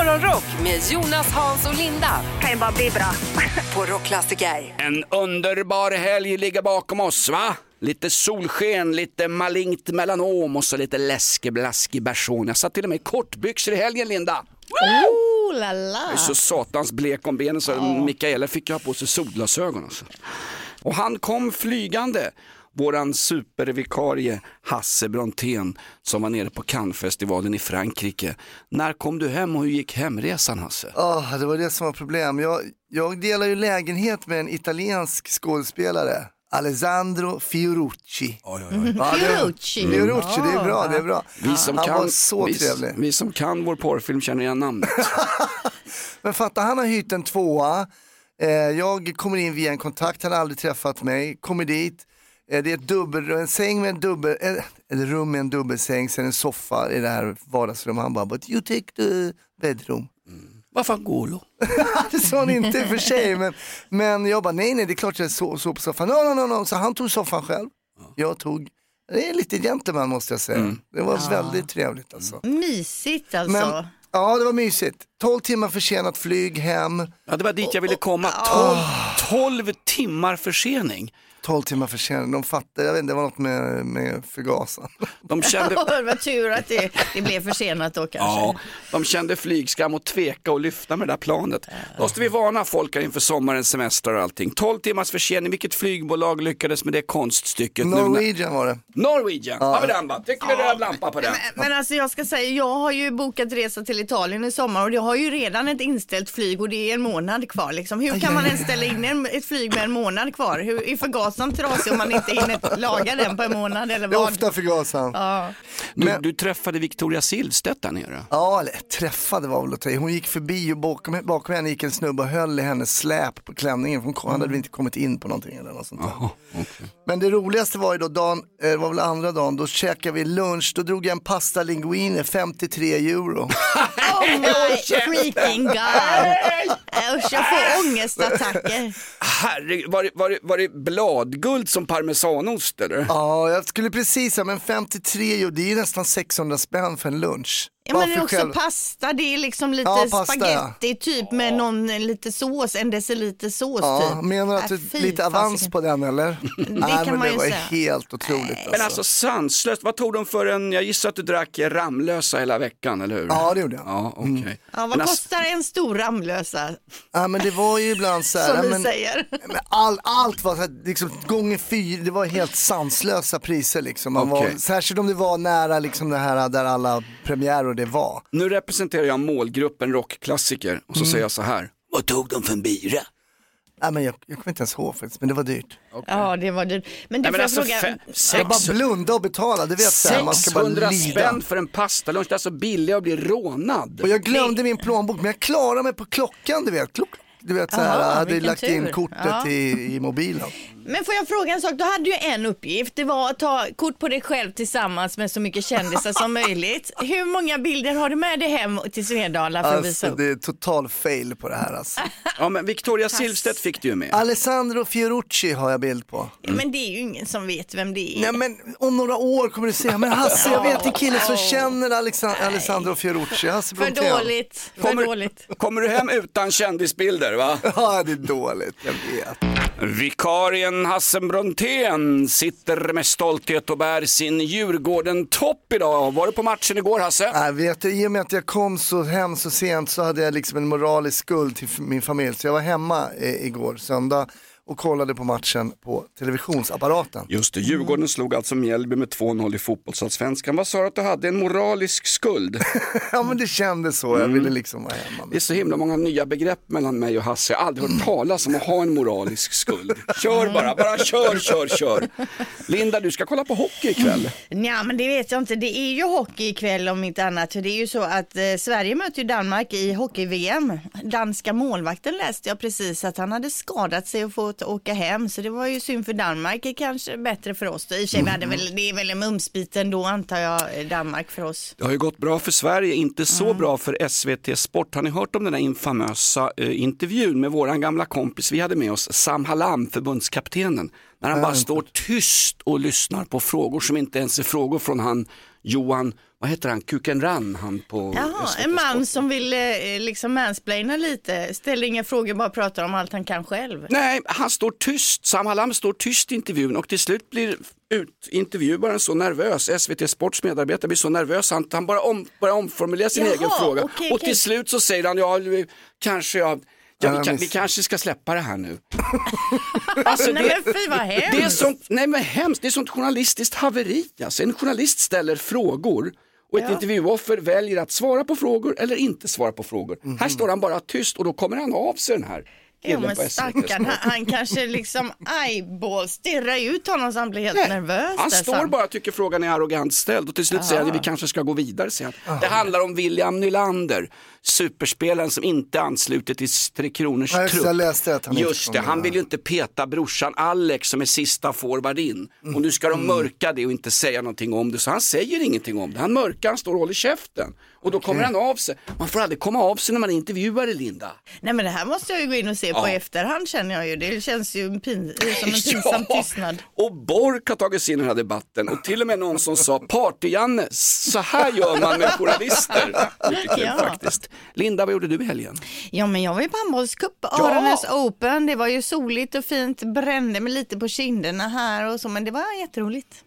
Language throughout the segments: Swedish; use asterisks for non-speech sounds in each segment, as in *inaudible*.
Morgonrock med Jonas, Hans och Linda kan ju bara bli bra. *laughs* på Rockklassiker. En underbar helg ligger bakom oss va? Lite solsken, lite malignt melanom och så lite läskeblaskig bersån. Jag satt till och med i kortbyxor i helgen Linda. Oh la la. Jag är så satans blek om benen så Mikaela fick ha på sig solglasögon. Alltså. Och han kom flygande, våran supervikarie Hasse Brontén som var nere på Cannesfestivalen i Frankrike. När kom du hem och hur gick hemresan Hasse? Oh, det var det som var problem. Jag, jag delar ju lägenhet med en italiensk skådespelare. Alessandro Fiorucci. Ja, det, Fiorucci. Fiorucci, det är bra, det är bra. Vi som, Han kan, var så vi, trevlig. vi som kan vår porrfilm känner igen namnet. *laughs* Men fatta, han har hyrt en tvåa. Eh, jag kommer in via en kontakt, han har aldrig träffat mig. Kommer dit, det är ett dubbel, en säng med en dubbel, eh, eller rum med en dubbelsäng, sen en soffa i det här vardagsrummet. Han bara, but you take the bedroom. Varför golo? *laughs* det sa han inte i och för sig, men, men jag bara, nej nej det är klart jag sov så på soffan. No, no, no, no. Så han tog soffan själv. Jag tog, det är lite gentleman måste jag säga. Det var väldigt trevligt alltså. Mysigt alltså. Men, ja, det var mysigt. 12 timmar försenat flyg hem. Ja, det var dit jag ville komma. 12, 12 timmar försening. 12 timmar försenat, de fattade, jag vet inte, det var något med, med förgasaren. De *laughs* kände, det var tur att det, det blev försenat då kanske. ja, de kände flygskam och tveka och lyfta med det där planet. Då måste vi varna folk här inför sommarens semester och allting. 12 timmars försening, vilket flygbolag lyckades med det konststycket? nu när- Norwegian var det. Norwegian, har vi den va? Tycker vi röd lampa på den? Men, men alltså jag ska säga, jag har ju bokat resa till Italien i sommar och jag har ju redan ett inställt flyg och det är en månad kvar. Liksom. Hur kan man ens ställa in en, ett flyg med en månad kvar? Hur är förgasaren trasig om man inte hinner laga den på en månad eller Det är vad? ofta förgasaren. Ja. Du, Men- du träffade Victoria Silvstedt där nere. Ja, eller träffade var väl att ta. Hon gick förbi och bakom, bakom henne gick en snubbe och höll i hennes släp på klänningen. Hon hade väl inte kommit in på någonting eller något sånt där. Jaha, okej. Men det roligaste var ju då dagen, eh, det var väl andra dagen, då käkade vi lunch, då drog jag en pasta linguine, 53 euro. *laughs* Oh my *laughs* freaking god! Usch, jag får ångestattacker. Herregud, var det, var, det, var vad? Guld som parmesanost eller? Ja, jag skulle precis säga, men 53 euro, det är ju nästan 600 spänn för en lunch. Ja, men det är också själv- pasta, det är liksom lite Ja, pasta, spaghetti typ med någon lite sås, en deciliter sås Ja, typ. menar du att Äh, du fy lite avans fasiken. på den eller? *laughs* Nej, kan men man det ju var säga. helt otroligt Men alltså sanslöst, vad tog de för en, jag gissar att du drack Ramlösa hela veckan, eller hur? Ja, det gjorde jag. Ja, okej. Ja, vad Men alltså- kostar en stor Ramlösa, Ja, men det var ju ibland så här, som ja, du men, säger? men all, allt var så här, liksom, gånger fyra, det var helt sanslösa priser liksom. Man Okej. var, särskilt om det var nära liksom det här där alla premiärer det var. Nu representerar jag målgruppen rockklassiker och så Mm. säger jag så här. Vad tog de för en bira? Ja, men jag, jag kommer inte ens ihåg faktiskt, men det var dyrt. Ja, det var dyrt. Men du Nej, men jag alltså, fråga, fe- Jag bara sex, blunda och betala, du vet så här, man ska bara 600 lida. spänn för en pastalunch, det är alltså billigare att bli rånad. Och jag glömde min plånbok, men jag klarade mig på klockan, du vet. Klock, du vet så här, Jaha, jag hade lagt in tur. kortet Ja. i, i mobilen. Men får jag fråga en sak? Du hade ju en uppgift. Det var att ta kort på dig själv tillsammans med så mycket kändisar som möjligt. *laughs* Hur många bilder har du med dig hem till Svedala för att visa Alltså upp? det är total fail på det här alltså. Ja, men Victoria Silvstedt fick du ju med. Alessandro Fiorucci har jag bild på. Ja, Men det är ju ingen som vet vem det är. Nej men om några år kommer du se, men Hasse jag vet en kille som känner Alexand- Alessandro Fiorucci, Hasse För Brontén. dåligt. För Kommer- dåligt. Kommer du hem utan kändisbilder va? Ja det är dåligt, jag vet. Vikarien Hasse Brontén sitter med stolthet och bär sin Djurgården-topp idag. Var du på matchen igår Hasse? Jag vet, I och med att jag kom så hem så sent så hade jag liksom en moralisk skuld till min familj. Så jag var hemma eh, igår söndag och kollade på matchen på televisionsapparaten. Just det, Djurgården slog alltså Mjällby med 2-0 i fotbollsallsvenskan. Vad sa du att du hade? En moralisk skuld? *laughs* ja men det kändes så, jag ville liksom vara hemma. Det är så himla många nya begrepp mellan mig och Hasse. Jag har aldrig hört talas om att ha en moralisk skuld. Kör bara, bara kör, kör, kör. Linda, du ska kolla på hockey ikväll. Ja, men det vet jag inte. Det är ju hockey ikväll om inte annat. För det är ju så att eh, Sverige möter ju Danmark i hockey-VM. Danska målvakten läste jag precis att han hade skadat sig och fått åka hem. Så det var ju synd för Danmark. Kanske bättre för oss. I sig, hade väl, det är väl en mumsbit ändå antar jag, eh, Danmark för oss. Det har ju gått bra för Sverige, inte så bra för SVT Sport. Har ni hört om den där infamösa eh, intervjun med våran gamla kompis vi hade med oss, Sam Hallam, förbundskaptenen, När han bara står tyst och lyssnar på frågor som inte ens är frågor från han Johan, vad heter han, Kukenran, han på Jaha, en man Sport. som vill eh, liksom mansplaina lite, ställer inga frågor, bara pratar om allt han kan själv. Nej, han står tyst, Sam Hallam står tyst i intervjun och till slut blir ut, intervjuaren så nervös, SVT Sports medarbetare blir så nervös han, han bara om, börjar omformulera sin Jaha, egen fråga okej, och till slut så säger han, ja kanske jag Ja, vi, kan, vi kanske ska släppa det här nu. *laughs* Alltså, Nej men fy vad hemskt. Det är sånt, nej men hemskt, det är sånt journalistiskt haveri. Alltså. En journalist ställer frågor och ett Ja. intervjuoffer väljer att svara på frågor eller inte svara på frågor. Mhm. Här står han bara tyst och då kommer han av sig den här killen men stackarn, han, han kanske liksom eyeball stirrar ut honom så han blir helt Nej, nervös. han står Sam. bara och tycker frågan är arrogant ställd och till slut säger han att vi kanske ska gå vidare. Säger han. Det handlar om William Nylander, superspelaren som inte ansluter till Tre Kronors Ja, just det, trupp. jag läste att han Just det, han ja. vill ju inte peta brorsan Alex som är sista forward in. Mm. Och nu ska de mörka det och inte säga någonting om det. Så han säger ingenting om det. Han mörkar, han står och håller käften. Och då kommer han av sig. Man får aldrig komma av sig när man är intervjuare Linda. Nej men det här måste jag ju gå in och se på Ja. i efterhand känner jag ju. Det känns ju pin, som en *laughs* pinsam tystnad. och Bork har tagit sig in i den här debatten och till och med någon som sa Party-Janne, så här gör man med journalister. Ja. faktiskt. Linda, vad gjorde du i helgen? Ja men jag var ju på handbollscup, Aranäs Open. Det var ju soligt och fint, brände mig lite på kinderna här och så men det var jätteroligt.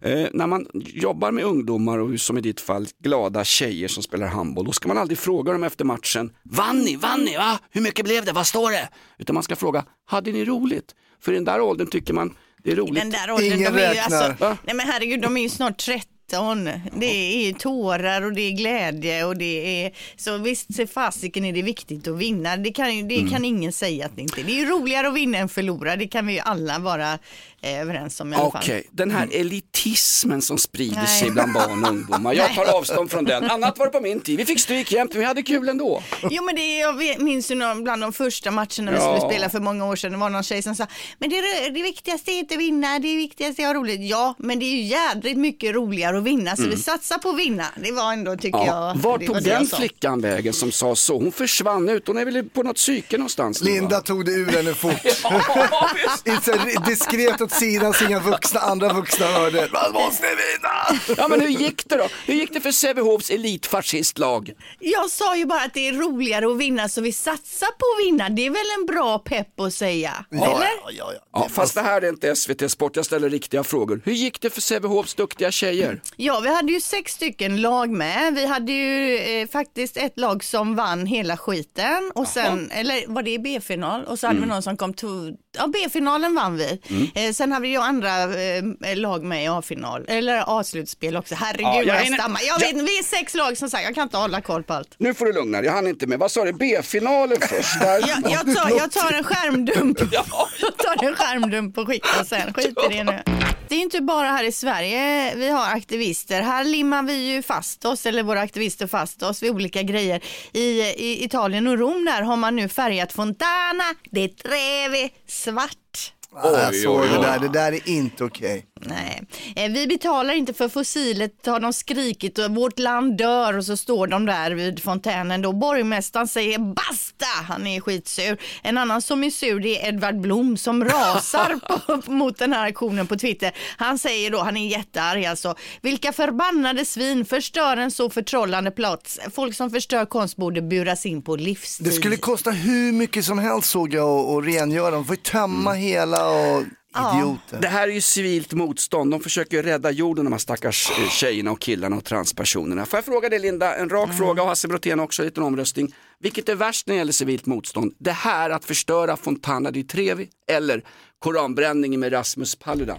Eh, när man jobbar med ungdomar och som i ditt fall glada tjejer som spelar handboll, då ska man aldrig fråga dem efter matchen, vann ni, vann ni, va? hur mycket blev det, vad står det? Utan man ska fråga, hade ni roligt? För i den där åldern tycker man det är roligt. Den där åldern, Ingen de är ju alltså, nej men herregud de är ju snart 13. Det är tårar och det är glädje och det är så visst se fasiken är det viktigt att vinna. Det kan, det Mm. kan ingen säga att det inte är. Det är roligare att vinna än förlora. Det kan vi ju alla vara eh, överens om i alla Okej, fall. den här elitismen som sprider Nej. sig bland barn och *laughs* ungdomar. Jag tar avstånd från den. Annat var det på min tid. Vi fick stryk jämt, men vi hade kul ändå. Jo men det är, jag minns ju någon, bland de första matcherna vi Ja. skulle spela för många år sedan. Det var någon tjej som sa, men det, är- det viktigaste är inte att vinna, det viktigaste är att ha roligt. Ja, men det är ju jädrigt mycket roligare att vinna, så vi satsar på att vinna. Det var ändå, tycker Mm. Ja. jag. Var tog den flickan vägen som sa så? Hon försvann ut, hon är väl på något psyke någonstans nu? Linda tog det ur henne fort. *laughs* Inte *laughs* så diskret åt sidan så inga vuxna, andra vuxna hörde. Man måste vinna! Ja men hur gick det då? Hur gick det för Sävehofs elitfascistlag? Jag sa ju bara att det är roligare att vinna, så vi satsar på att vinna. Det är väl en bra pepp att säga? Ja, Eller? ja, ja, ja. Ja, fast det här är inte SVT Sport, jag ställer riktiga frågor. Hur gick det för Sävehofs duktiga tjejer? Ja, vi hade ju sex stycken lag med. Vi hade ju eh, faktiskt ett lag som vann hela skiten och sen, eller var det i B-final? Och så hade Mm. vi någon som kom till, ja B-finalen vann vi. Eh, sen hade vi ju andra eh, lag med i A-final, eller A-slutspel också. Herregud Ja, jag jag stammar. Jag Ja. vet, vi är sex lag som sagt, jag kan inte hålla koll på allt. Nu får du lugna dig, jag hann inte med. Vad sa du, B-finalen först? *laughs* Där. Jag, jag, tar, jag tar en skärmdump. *laughs* Jag tar en skärmdump och skickar sen. Skit i det nu. Det är inte bara här i Sverige vi har aktivister. Här limmar vi ju fast oss, eller våra aktivister fast oss vid olika grejer. I, i Italien och Rom där har man nu färgat Fontana di Trevi svart jag Oj, såg oj, det oj. där, det där är inte okej. Nej, eh, vi betalar inte för fossilet har de skrikit och vårt land dör och så står de där vid fontänen då. Borgmästaren säger basta, han är skitsur. En annan som är sur det är Edvard Blom som rasar *laughs* på, mot den här aktionen på Twitter. Han säger då, han är jättearg alltså, vilka förbannade svin förstör en så förtrollande plats. Folk som förstör konst borde buras in på livstid. Det skulle kosta hur mycket som helst såg jag att- att rengöra. De får ju tömma hela och idioter. Det här är ju civilt motstånd. De försöker rädda jorden de här stackars eh, tjejerna och killarna och transpersonerna. Får jag fråga dig Linda, en rak fråga och Hasse Brontén också, en liten omröstning. Vilket är värst när det gäller civilt motstånd? Det här att förstöra Fontana di Trevi eller koranbränningen med Rasmus Paludan?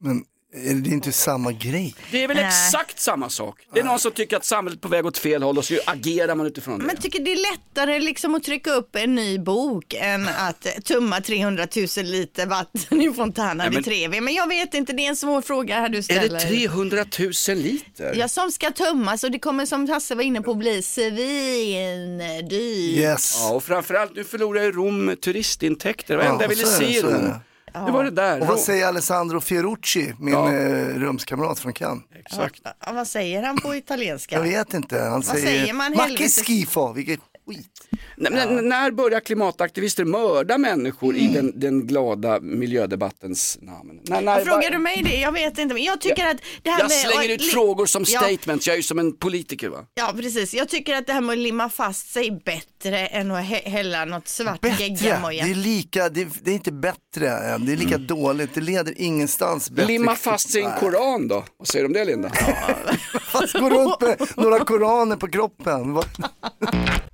Men är det inte samma grej? Det är väl Nej. exakt samma sak. Det är någon som tycker att samhället är på väg åt fel håll och så agerar man utifrån det. Men tycker det är lättare liksom att trycka upp en ny bok än att tumma 300 000 liter vatten i Fontana Nej, men- Trevi. Men jag vet inte, det är en svår fråga här du är ställer. det 300 000 liter? Ja, som ska tömmas och det kommer som Hasse var inne på bli svindyrt. Yes. Ja, och framförallt nu förlorar ju Rom turistintäkter. Det var det Ja, enda jag ville är se i så är Rom. Det. Det var det där. Och vad säger Alessandro Fiorucci, min Ja. eh, rumskamrat från Cannes? Exakt. Ja, vad säger han på *laughs* italienska? Jag vet inte, han säger, säger man? Macke Helvete. schifo, vilket skit. N- n- när börjar klimataktivister mörda människor i den, den glada miljödebattens namn? När, när, Frågar du mig det? Jag vet inte. Men jag tycker att det här jag med... slänger ut frågor som Ja. statements, jag är ju som en politiker va? Ja precis, jag tycker att det här med att limma fast sig bättre än att hä- hälla något svart geggamoja. det är lika, det är, det är inte bättre, än. det är lika dåligt, det leder ingenstans. Bättre. Limma fast sig i en koran då? Vad säger du om det Linda? *laughs* Fast gå runt med några koraner på kroppen. *laughs*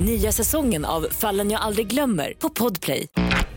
Nya säsongen av Fallen jag aldrig glömmer på Podplay.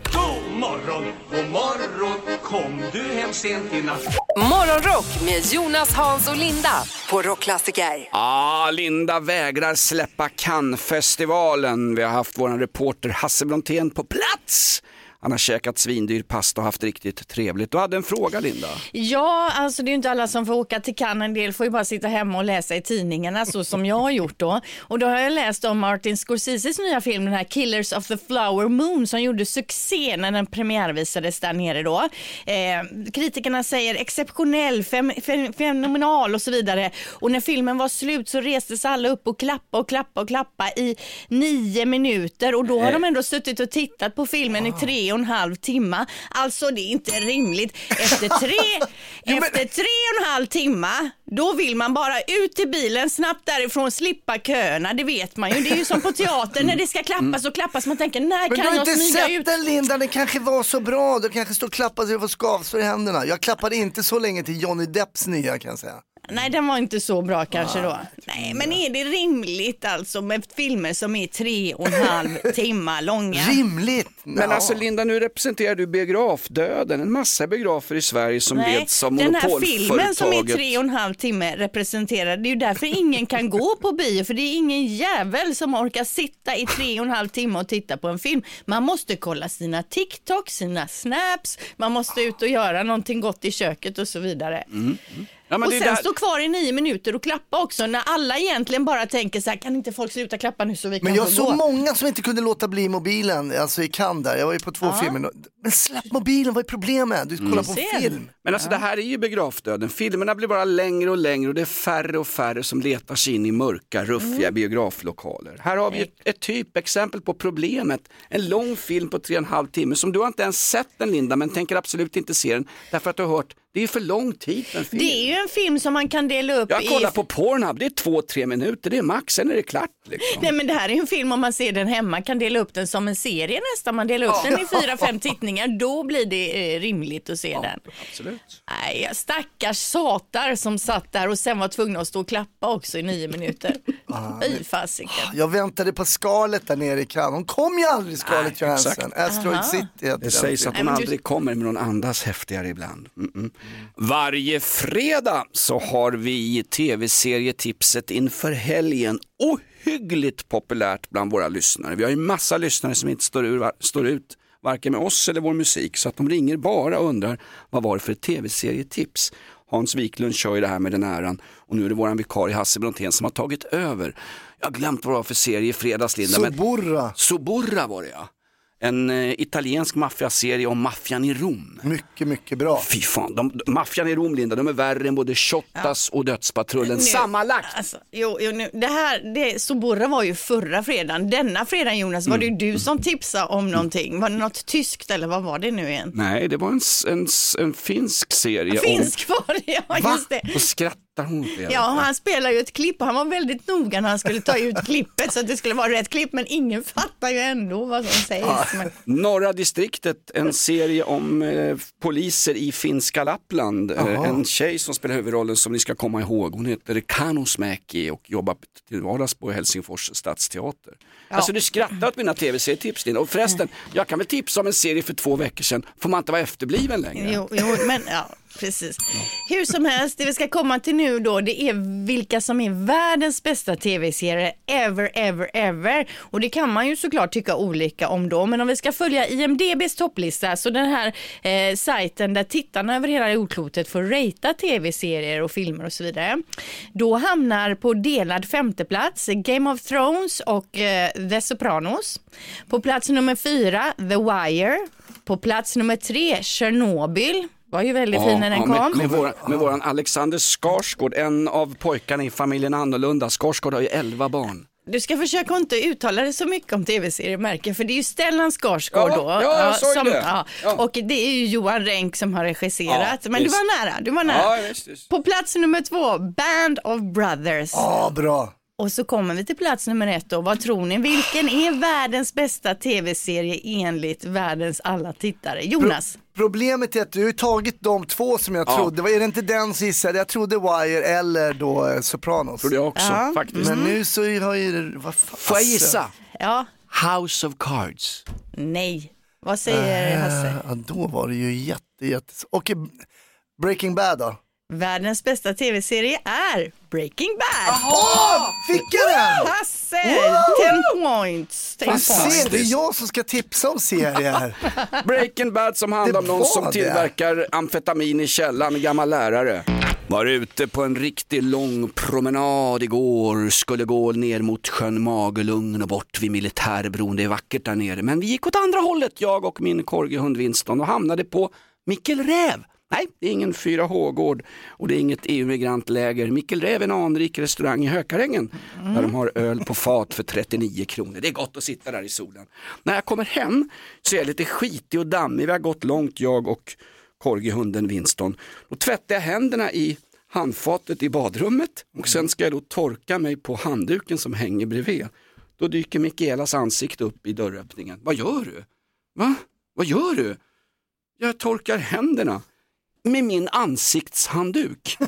God morgon, god morgon, kom du hem sent i natt? Morgonrock med Jonas, Hans och Linda på Rockklassiker. Ah, Linda vägrar släppa Cannes-festivalen. Vi har haft vår reporter Hasse Brontén på plats. Han har käkat svindyr pasta och haft riktigt trevligt. Du hade en fråga Linda. Ja, alltså det är ju inte alla som får åka till Cannes. En del får ju bara sitta hemma och läsa i tidningarna så som jag har gjort då. Och då har jag läst om Martin Scorseses nya film, den här Killers of the Flower Moon som gjorde succé när den premiärvisades där nere då. Eh, kritikerna säger exceptionell, fem, fem, fenomenal och så vidare. Och när filmen var slut så restes alla upp och klappa och klappa och klappa i nio minuter och då har de ändå suttit och tittat på filmen i tre och en halv timme. Alltså det är inte rimligt. Efter tre, *laughs* efter tre och en halv timme, då vill man bara ut till bilen, snabbt därifrån, slippa köerna. Det vet man ju. Det är ju som på teatern när det ska klappas och klappas. Man tänker, när Men du kan har jag inte smyga sett ut? den Linda, den kanske var så bra. Du kanske står och klappar så du får skavsår i händerna. Jag klappade inte så länge till Johnny Depps nya kan jag säga. Nej, den var inte så bra kanske Ah, då. Nej, men är det rimligt alltså med filmer som är tre och en halv *laughs* timme långa? Rimligt! Men Ja. alltså Linda, nu representerar du biografdöden. En massa biografer i Sverige som Nej, leds av den här filmen som är monopolföretaget. tre och en halv timme representerar, det är ju därför ingen kan gå på bio, för det är ingen jävel som orkar sitta i tre och en halv timme och titta på en film. Man måste kolla sina TikTok, sina snaps, man måste ut och göra någonting gott i köket och så vidare. Ja, men och sen där- stå kvar i nio minuter och klappa också, när alla egentligen bara tänker så här, kan inte folk sluta klappa nu så vi kan Men jag såg gå? många som inte kunde låta bli mobilen, alltså i Cannes där. Jag var ju på två filmer. Men släpp mobilen, vad är problemet? Du kollar på Ser. film. Men alltså det här är ju biografdöden. Filmerna blir bara längre och längre och det är färre och färre som letar sig in i mörka, ruffiga Mm. biograflokaler. Här har vi ett, ett typexempel på problemet. En lång film på tre och en halv timme som du har inte ens sett den Linda men tänker absolut inte se den därför att du har hört det är för lång tid för en film. Det är ju en film som man kan dela upp Jag i... kollar på Pornhub, det är två, tre minuter, det är max, sen är det klart. Liksom. Nej men det här är en film om man ser den hemma kan dela upp den som en serie nästan. Man delar upp den i fyra, fem *laughs* tittningar. Då blir det eh, rimligt att se den. Absolut. Nej, stackars satar som satt där och sen var tvungna att stå och klappa också i nio minuter. *laughs* Fy fasiken. Jag väntade på Scarlett där nere i Cannes. Hon kom ju aldrig Scarlett Nej, Johansson. Asteroid City heter Det sägs att hon aldrig kommer men hon andas häftigare ibland. Mm-mm. Varje fredag så har vi tv-serietipset inför helgen. Ohyggligt populärt bland våra lyssnare. Vi har ju massa lyssnare som inte står, ur, står ut varken med oss eller vår musik så att de ringer bara och undrar vad var det för tv-serietips. Hans Wiklund kör ju det här med den äran och nu är det våran vikarie Hasse Brontén som har tagit över. Jag har glömt vad det var för serie i fredags Linda. men- Suburra. Suburra var det ja. En eh, italiensk maffiaserie om maffian i Rom. Mycket, mycket bra. Fy fan, de, maffian i Rom Linda, de är värre än både Shottaz och Dödspatrullen Nu- sammanlagt. Alltså, jo, jo, nu, det här, det, Soborra var ju förra fredagen. Denna fredagen Jonas var det Mm. ju du som tipsade om någonting. Var det något tyskt eller vad var det nu igen? Nej, det var en, en, en finsk serie. Finsk var det, ja Om, just det. och skrattar hon det? Ja, han spelar ju ett klipp och han var väldigt noga när han skulle ta ut *laughs* klippet så att det skulle vara rätt klipp men ingen fattar ju ändå vad som sägs. Men, Norra distriktet, en serie om eh, poliser i finska Lappland. Eh, en tjej som spelar huvudrollen som ni ska komma ihåg, hon heter Kanusmäki och jobbar till vardags på Helsingfors stadsteater. Alltså du skrattar åt mina tv-serietips Linda. Och förresten, jag kan väl tipsa om en serie för två veckor sedan, får man inte vara efterbliven längre? jo, jo, men ja. Precis. Hur som helst, det vi ska komma till nu då, det är vilka som är världens bästa tv-serier ever, ever, ever. Och det kan man ju såklart tycka olika om då, men om vi ska följa IMDBs topplista, så den här eh, sajten där tittarna över hela jordklotet får ratea tv-serier och filmer och så vidare. Då hamnar på delad femteplats Game of Thrones och eh, The Sopranos. På plats nummer fyra The Wire. På plats nummer tre Chernobyl. Var ju väldigt fin när den med, kom. med, våran, med våran Alexander Skarsgård, en av pojkarna i familjen Annorlunda. Skarsgård har ju 11 barn. Du ska försöka inte uttala dig så mycket om tv-seriemärken för det är ju Stellan Skarsgård Ja, då. ja, jag såg som, det. ja, Ja. Och det är ju Johan Renck som har regisserat. Ja, men visst. du var nära, du var nära. Ja, visst, visst. På plats nummer två, Band of Brothers. Ja, bra. Och så kommer vi till plats nummer ett då. Vad tror ni? Vilken är världens bästa tv-serie enligt världens alla tittare? Jonas? Problemet är att du har tagit de två som jag Ja. trodde. Var det inte den som gissade? Jag trodde Wire eller då eh, Sopranos. Tror jag också Ja. faktiskt. Men nu så har ju, vad fan. Får jag gissa? Ja, House of Cards. nej. Vad säger Hasse? Eh, Ja, då var det ju jätte, jätte... Och eh, Breaking Bad då? Världens bästa tv-serie är Breaking Bad. Åh, fick jag den? Hasse! Woo! 10 points. 10 Du points. ser, det är jag som ska tipsa om serier. *laughs* Breaking Bad som handlar om någon som det. tillverkar amfetamin i källaren, en gammal lärare. Var ute på en riktigt lång promenad igår, skulle gå ner mot sjön Magelungen och bort vid militärbron, det är vackert där nere. Men vi gick åt andra hållet, jag och min korgihund Winston och hamnade på Mikkel Räv. Nej, det är ingen 4H-gård och det är inget EU-migrantläger. Mikkel Räv är en anrik restaurang i Hökarängen där de har öl på fat för 39 kronor. Det är gott att sitta där i solen. När jag kommer hem så är jag lite skitig och dammig. Vi har gått långt jag och korgihunden Winston. Då tvättar jag händerna i handfatet i badrummet och sen ska jag då torka mig på handduken som hänger bredvid. Då dyker Mikaelas ansikte upp i dörröppningen. Vad gör du? Va? Vad gör du? Jag torkar händerna med min ansiktshandduk.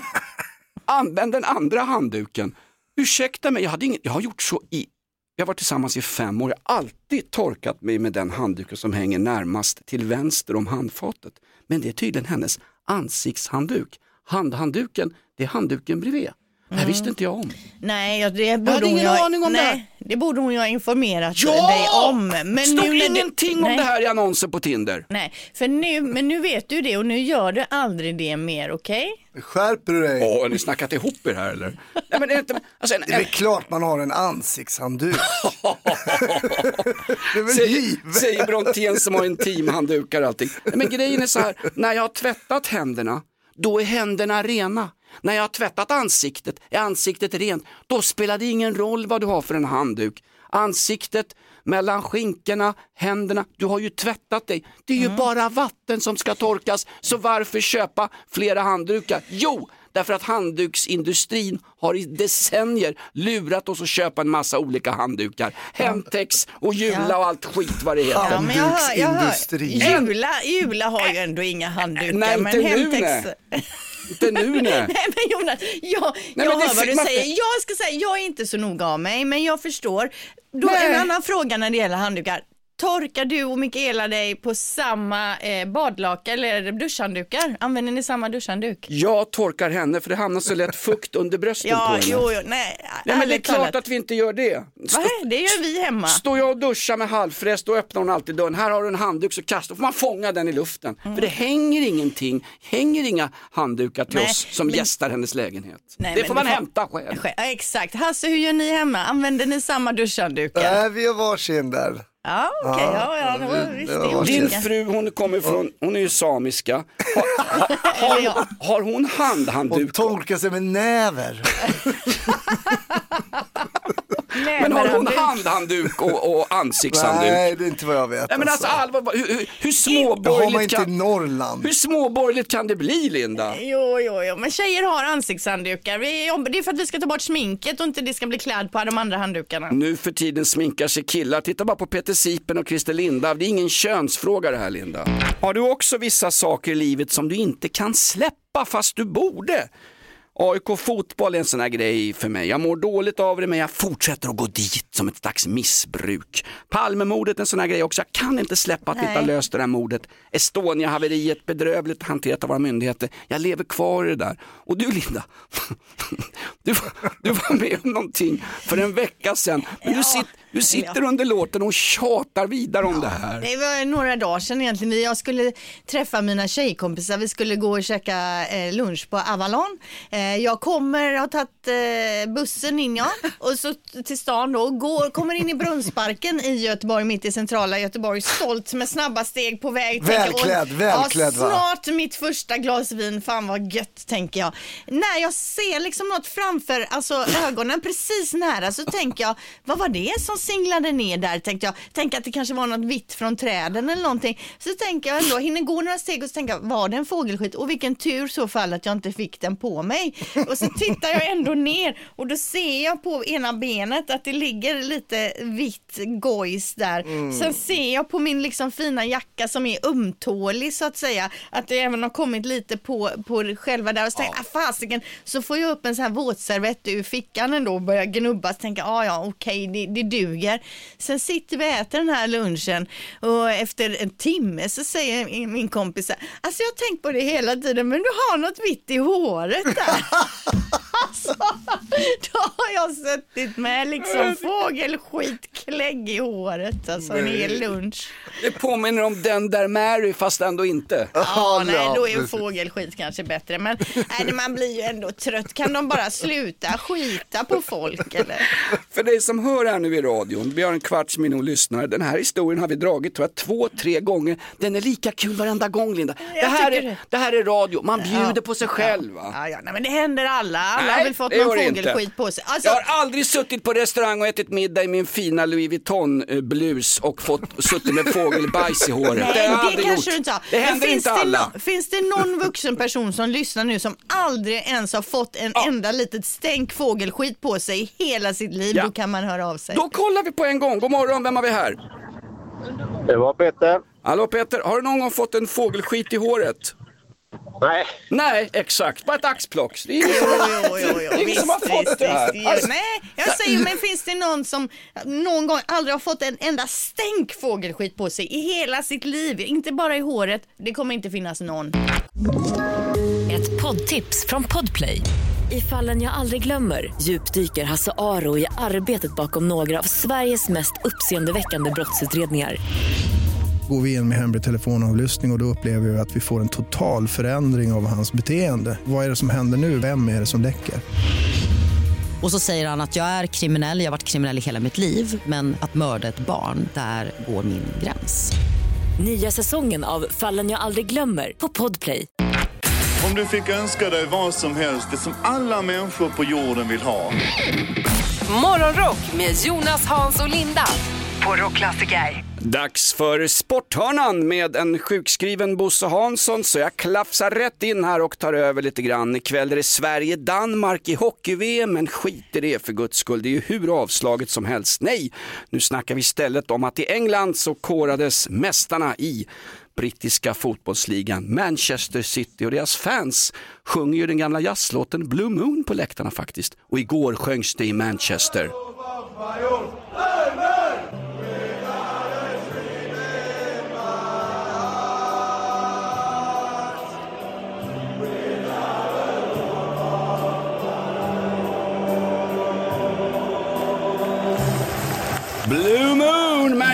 Använd den andra handduken. Ursäkta mig, jag, hade inget, jag har gjort så i, jag har varit tillsammans i fem år, jag har alltid torkat mig med den handduken som hänger närmast till vänster om handfatet. Men det är tydligen hennes ansiktshandduk. Handhandduken, det är handduken bredvid. Det här visste inte jag om. Nej, det borde hade hon ingen aning om nej, det. borde hon ju ha informerat Ja! dig om. Men Stod nu ingenting om nej, det här i annonsen på Tinder. Nej, för nu, men nu vet du det och nu gör du aldrig det mer, okej? Skärper du dig? Åh, har ni snackat ihop er här eller? *laughs* Nej, men det är inte, alltså, en, Det är väl klart man har en ansiktshandduk. *laughs* det är väl säger, säger Brontén som har en teamhanddukar och allting. Nej, Men grejen är så här, när jag har tvättat händerna, då är händerna rena. När jag har tvättat ansiktet, är ansiktet rent. Då spelar det ingen roll vad du har för en handduk. Ansiktet, mellan skinkorna, händerna, du har ju tvättat dig. Det är ju bara vatten som ska torkas, så varför köpa flera handdukar? Jo, därför att handduksindustrin har i decennier lurat oss att köpa en massa olika handdukar. Hemtex och Jula och allt skit vad det heter. Ja, men jag hör, jag hör. Handduksindustri. Jula, Jula har ju ändå inga handdukar. Nej, men inte nu, Hemtex... nej. Inte nu nej. *laughs* Nej men Jonas, jag, men jag det hör vad du man- säger. Jag ska säga, jag är inte så noga av mig, men jag förstår. Då Nej. en annan fråga när det gäller handdukar. Torkar du och Mikaela dig på samma eh, badlakan eller duschhanddukar? Använder ni samma duschhandduk? Jag torkar henne för det hamnar så lätt fukt under brösten Ja, på henne. jo, jo, nej. Nej, men det är klart talat. att vi inte gör det. Stå, Va? Det gör vi hemma. står jag och duschar med halvfräs då öppnar hon alltid dörren. Här har du en handduk så kastar, får man fånga den i luften. För det hänger ingenting, hänger inga handdukar till Nej, oss som men- gästar hennes lägenhet. Nej, det får man får- hämta själv. Ja, exakt. Hasse, hur gör ni hemma? Använder ni samma duschhanddukar? Nej, vi har varsin där. Ja, okej. Ja, ja, det var, det- visst, det det är var Din olika. fru hon kommer från, hon är ju samiska. Har, har, *laughs* har, hon Och handhandduk? torkar sig med näver. *laughs* Nej, Men har hon handduk. handhandduk och, och ansiktshandduk? Nej, det är inte vad jag vet. Nej men alltså allvar, hur, hur, hur det har man småborgerligt inte i kan, Norrland. hur småborgerligt kan det bli Linda? Jo, jo, jo, men tjejer har ansiktshanddukar. Vi jobbar, det är för att vi ska ta bort sminket och inte det ska bli kläd på de andra handdukarna. Nu för tiden sminkar sig killar. Titta bara på Peter Sipen och Christer Lindarw. Det är ingen könsfråga det här Linda. Har du också vissa saker i livet som du inte kan släppa fast du borde? AIK fotboll är en sån här grej för mig. Jag mår dåligt av det men jag fortsätter att gå dit som ett slags missbruk. Palmemordet är en sån här grej också. Jag kan inte släppa att vi inte har löst det här mordet. Estonia-haveriet, bedrövligt hanterat av våra myndigheter. Jag lever kvar i det där. Och du Linda, *laughs* du, var- du var med om någonting för en vecka sedan. Men du, sit, du sitter under låten och tjatar vidare om det här. Det var några dagar sedan egentligen. Jag skulle träffa mina tjejkompisar. Vi skulle gå och käka eh, lunch på Avalon. Eh, jag kommer, har tagit eh, bussen in ja, och så till stan då. Går, kommer in i Brunnsparken i Göteborg, mitt i centrala Göteborg. Stolt med snabba steg på väg. Välklädd, välklädd, ja? Snart mitt första glas vin. Fan vad gött tänker jag. När jag ser liksom något framför alltså, ögonen precis nära så tänker jag, vad var det som singlade ner där? Tänkte jag. Tänk att det kanske var något vitt från träden eller någonting. Så tänker jag ändå, hinner gå några steg och så tänker jag, var det en fågelskit? Och vilken tur så fall att jag inte fick den på mig. Och så tittar jag ändå ner och då ser jag på ena benet att det ligger lite vitt gojs där. Sen ser jag på min liksom fina jacka som är ömtålig så att säga, att det även har kommit lite på, på själva där och så tänker jag, ah, fasiken, så får jag upp en sån här våtservett ur fickan ändå och börjar gnubba och tänker, ah, ja okej det, det duger. Sen sitter vi och äter den här lunchen och efter en timme så säger min- kompis, alltså jag har tänkt på det hela tiden men du har något vitt i håret där. Alltså, då har jag suttit med liksom fågelskitklägg i håret, alltså en hel lunch. Det påminner om den där Mary fast ändå inte. Ja, nej, då är fågelskit kanske bättre. Men nej, man blir ju ändå trött. Kan de bara sluta skita på folk eller? För dig som hör här nu i radion, vi har en kvarts miljon lyssnare. Den här historien har vi dragit tror jag två, tre gånger. Den är lika kul varenda gång Linda. Det här, är, det. det här är radio, man bjuder på sig själv va. Ja, ja, nej, men det händer alla. Alla Nej, har väl fått det någon det fågelskit på sig. Alltså, Jag har aldrig suttit på restaurang och ätit middag i min fina Louis Vuitton-blus och fått suttit med fågelbajs i håret. Nej, det har jag det aldrig kanske gjort. du inte har. Det händer finns inte det alla. nå- finns det någon vuxen person som lyssnar nu som aldrig ens har fått en enda litet stänk fågelskit på sig i hela sitt liv, Ja. då kan man höra av sig. Då kollar vi på en gång. God morgon, vem har vi här? Det var Peter. Hallå Peter, har du någon gång fått en fågelskit i håret? Nej, Nej, exakt. Bara ett axplock. Det är ingen Jo, jo, jo, ingen som har fått visst, det här. visst. Alltså, Nej, jag säger men finns det någon som någon gång aldrig har fått en enda stänk fågelskit på sig i hela sitt liv? Inte bara i håret, det kommer inte finnas någon. Ett poddtips från Podplay. I fallen jag aldrig glömmer djupdyker Hasse Aro i arbetet bakom några av Sveriges mest uppseendeväckande brottsutredningar. Går vi in med hemlig telefonavlyssning och, och då upplever vi att vi får en total förändring av hans beteende. Vad är det som händer nu? Vem är det som läcker? Och så säger han att jag är kriminell, jag har varit kriminell i hela mitt liv men att mörda ett barn, där går min gräns. Nya säsongen av Fallen jag aldrig glömmer på Podplay. Om du fick önska dig vad som helst, det som alla människor på jorden vill ha. Morgonrock med Jonas, Hans och Linda på Rockklassiker. Dags för Sporthörnan med en sjukskriven Bosse Hansson så jag klafsar rätt in här och tar över lite grann. Ikväll är det Sverige-Danmark i hockey-VM men skit i det för guds skull. Det är ju hur avslaget som helst. Nej, nu snackar vi istället om att i England så korades mästarna i brittiska fotbollsligan Manchester City och deras fans sjunger ju den gamla jazzlåten Blue Moon på läktarna faktiskt. Och igår sjöngs det i Manchester.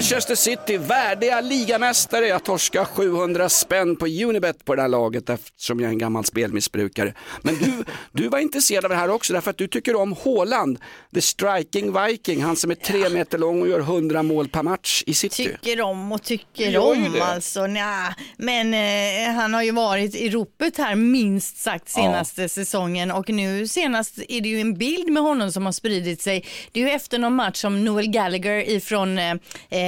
Manchester City, värdiga ligamästare. Jag torskar 700 spänn på Unibet på det här laget eftersom jag är en gammal spelmissbrukare. Men du, du var intresserad av det här också därför att du tycker om Haaland, the striking viking, han som är tre meter lång och gör 100 mål per match i City. Tycker om och tycker om det. alltså. Nja. Men eh, han har ju varit i ropet här minst sagt senaste säsongen och nu senast är det ju en bild med honom som har spridit sig. Det är ju efter någon match som Noel Gallagher ifrån eh,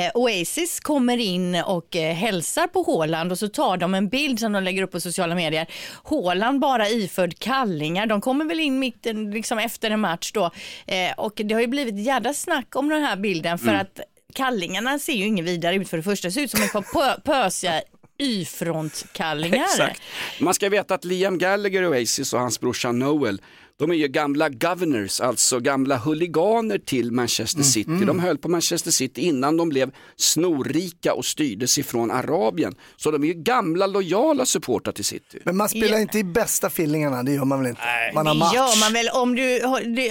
eh, Oasis kommer in och eh, hälsar på Haaland och så tar de en bild som de lägger upp på sociala medier. Haaland bara iförd kallingar. De kommer väl in mitten liksom efter en match då eh, och det har ju blivit jädra snack om den här bilden för att kallingarna ser ju ingen vidare ut för det första. Det ser ut som ett par pö- pösiga Y-frontkallingar. Exakt. Man ska veta att Liam Gallagher i Oasis och hans brorsa Noel, De är ju gamla governors, alltså gamla huliganer till Manchester City. De höll på Manchester City innan de blev snorrika och styrdes ifrån Arabien. Så de är ju gamla lojala supportrar till City. Men man spelar Ja. inte i bästa feelingarna, det gör man väl inte? Man har Det match. gör man väl om du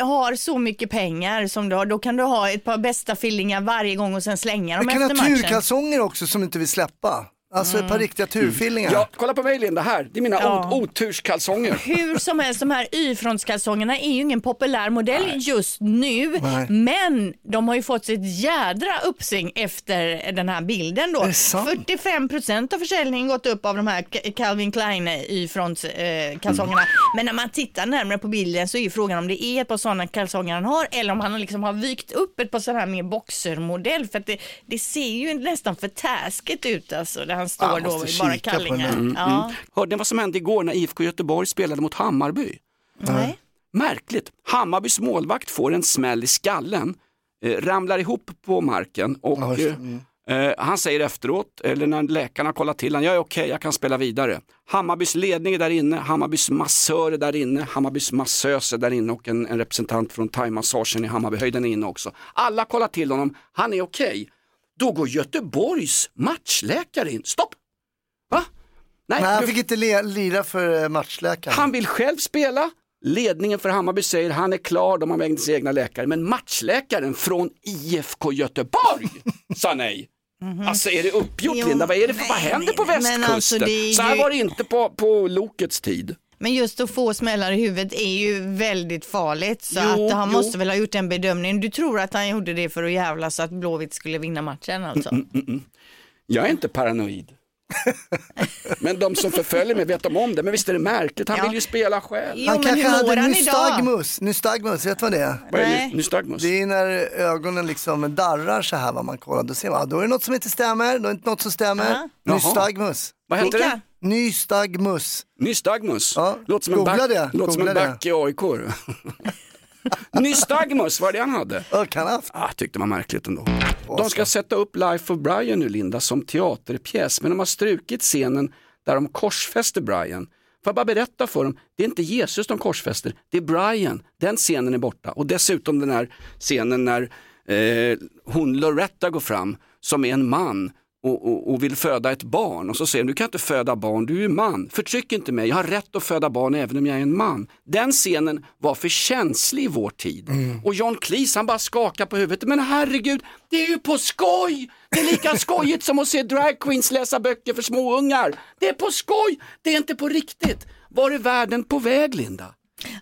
har, så mycket pengar som du har. Då kan du ha ett par bästa fillingar varje gång och sen slänga dem Men kan efter ha matchen. turkalsonger också som inte vill släppa. Alltså ett par riktiga turfillingar. Ja, kolla på mig Linda, här, det är mina Ja. ot- oturskalsonger. Hur som helst, de här Y-frontskalsongerna är ju ingen populär modell just nu. Nej. Men de har ju fått sitt jädra uppsving efter den här bilden då. Är det sant? 45% av försäljningen gått upp av de här Calvin Klein Y-frontskalsongerna. Men när man tittar närmare på bilden så är ju frågan om det är ett par sådana kalsonger han har eller om han liksom har vikt upp ett par sådana här mer boxermodell. För att det, det ser ju nästan för taskigt ut alltså han står Ja, då i bara kallingar. där. Ja. Hörde ni vad som hände igår när IFK Göteborg spelade mot Hammarby? Nej. Märkligt. Hammarbys målvakt får en smäll i skallen, eh, ramlar ihop på marken och det. eh, eh, han säger efteråt, eller när läkarna kollar till honom, jag är okej, jag kan spela vidare. Hammarbys ledning är där inne, Hammarbys massör är där inne, Hammarbys massös är där inne och en, en representant från thaimassagen i Hammarbyhöjden är inne också. Alla kollar till honom, han är okej. Då går Göteborgs matchläkare in, stopp! Va? Nej, han du- fick inte lira för eh, matchläkaren. han vill själv spela. Ledningen för Hammarby säger han är klar, de har vägt sina egna läkare. Men matchläkaren från IFK Göteborg *laughs* sa nej. Alltså är det uppgjort Jo, Linda? Vad är det för, vad nej, händer på nej, men västkusten? alltså, är Så här ju- var det inte på, på Lokets tid. Men just att få smällar i huvudet är ju väldigt farligt så Jo, att han jo. måste väl ha gjort en bedömning. Du tror att han gjorde det för att jävla så att Blåvitt skulle vinna matchen alltså? Mm, Jag är inte paranoid. *laughs* Men de som förföljer mig vet de om det. Men visst är det märkligt, han Ja. vill ju spela själv. Jo, han kanske hade nystagmus. Nystagmus, vet du vad det är? Vad är nystagmus? Det är när ögonen liksom darrar så här vad man kollar. Då ser man, ah, då är det något som inte stämmer, då är det något som stämmer. Ja. Jaha. Nystagmus. Vad heter Vilka? det? Nystagmus. Nystagmus? Ja, Låter som en back, det, låter som en back i AIK. *laughs* Nystagmus, var det han hade? Kan ha haft. Ah, tyckte man märkligt ändå. De ska sätta upp Life of Brian nu Linda som teaterpjäs men de har strukit scenen där de korsfäster Brian. Får jag bara berätta för dem, det är inte Jesus de korsfäster, det är Brian. Den scenen är borta och dessutom den här scenen när eh, hon Loretta går fram som är en man och, och, och vill föda ett barn och så säger du kan inte föda barn, du är man, förtryck inte mig, jag har rätt att föda barn även om jag är en man. Den scenen var för känslig i vår tid. Och John Cleese han bara skakar på huvudet, men herregud, det är ju på skoj! Det är lika skojigt som att se dragqueens läsa böcker för småungar. Det är på skoj, det är inte på riktigt. Var är världen på väg Linda?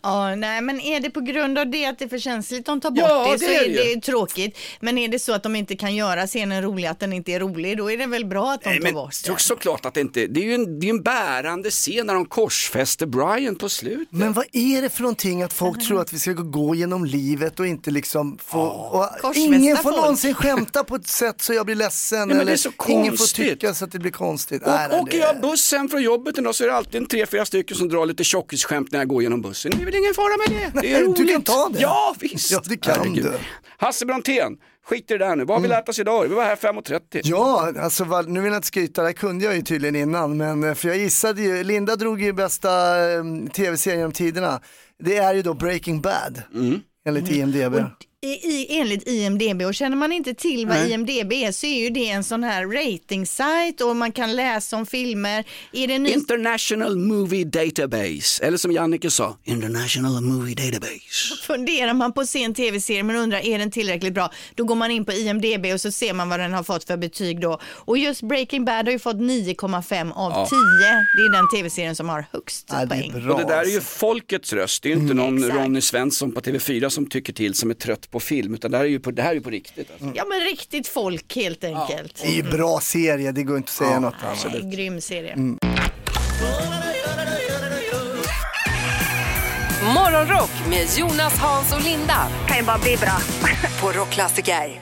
Ja, nej, men är det på grund av det att det är för känsligt de tar bort Ja, det, det så är det det tråkigt. Men är det så att de inte kan göra scenen rolig, att den inte är rolig, då är det väl bra att de Nej, tar men bort så, den. såklart att det inte, det är ju en, det är en bärande scen när de korsfäster Brian på slutet. Men vad är det för någonting att folk tror att vi ska gå genom livet och inte liksom få, och Korsfästa ingen får folk. någonsin skämta på ett sätt så jag blir ledsen men det eller är så ingen får tycka så att det blir konstigt. Nej, Och, nej, åker jag buss hem från jobbet idag så är det alltid en tre, fyra stycken som drar lite tjockisskämt när jag går genom bussen. Det är väl ingen fara med det. Det är Nej, roligt. du kan ta det. Ja, visst. Ja, det kan Herregud. du. Hasse Brontén, skit i det där nu. Vad har vi lärt oss idag? Vi var här 5.30. Ja, alltså nu vill jag inte skryta, det kunde jag ju tydligen innan, men eh, för jag gissade ju, Linda drog ju bästa eh, tv-serien genom tiderna. Det är ju då Breaking Bad, Mm. enligt IMDB. I, i, enligt IMDB och känner man inte till vad Nej. IMDB är så är ju det en sån här ratingsajt och man kan läsa om filmer. Är det ny... International Movie Database, eller som Jannike sa, International Movie Database. *laughs* Funderar man på att se en tv-serie men undrar är den tillräckligt bra, då går man in på IMDB och så ser man vad den har fått för betyg då. Och just Breaking Bad har ju fått 9,5 av 10. Det är den tv-serien som har högst Ja, det poäng. bra. Och det där är ju folkets röst, det är inte någon Exakt. Ronny Svensson på TV4 som tycker till som är trött på film, utan det här är ju på, det här är ju på riktigt. Alltså. Ja men riktigt folk helt enkelt. Det är ju bra serie, det går inte att säga något annat. Det är en grym serie. Morgonrock med Jonas, Hans och Linda. kan ju bara bli bra. *laughs* På Rockklassiker.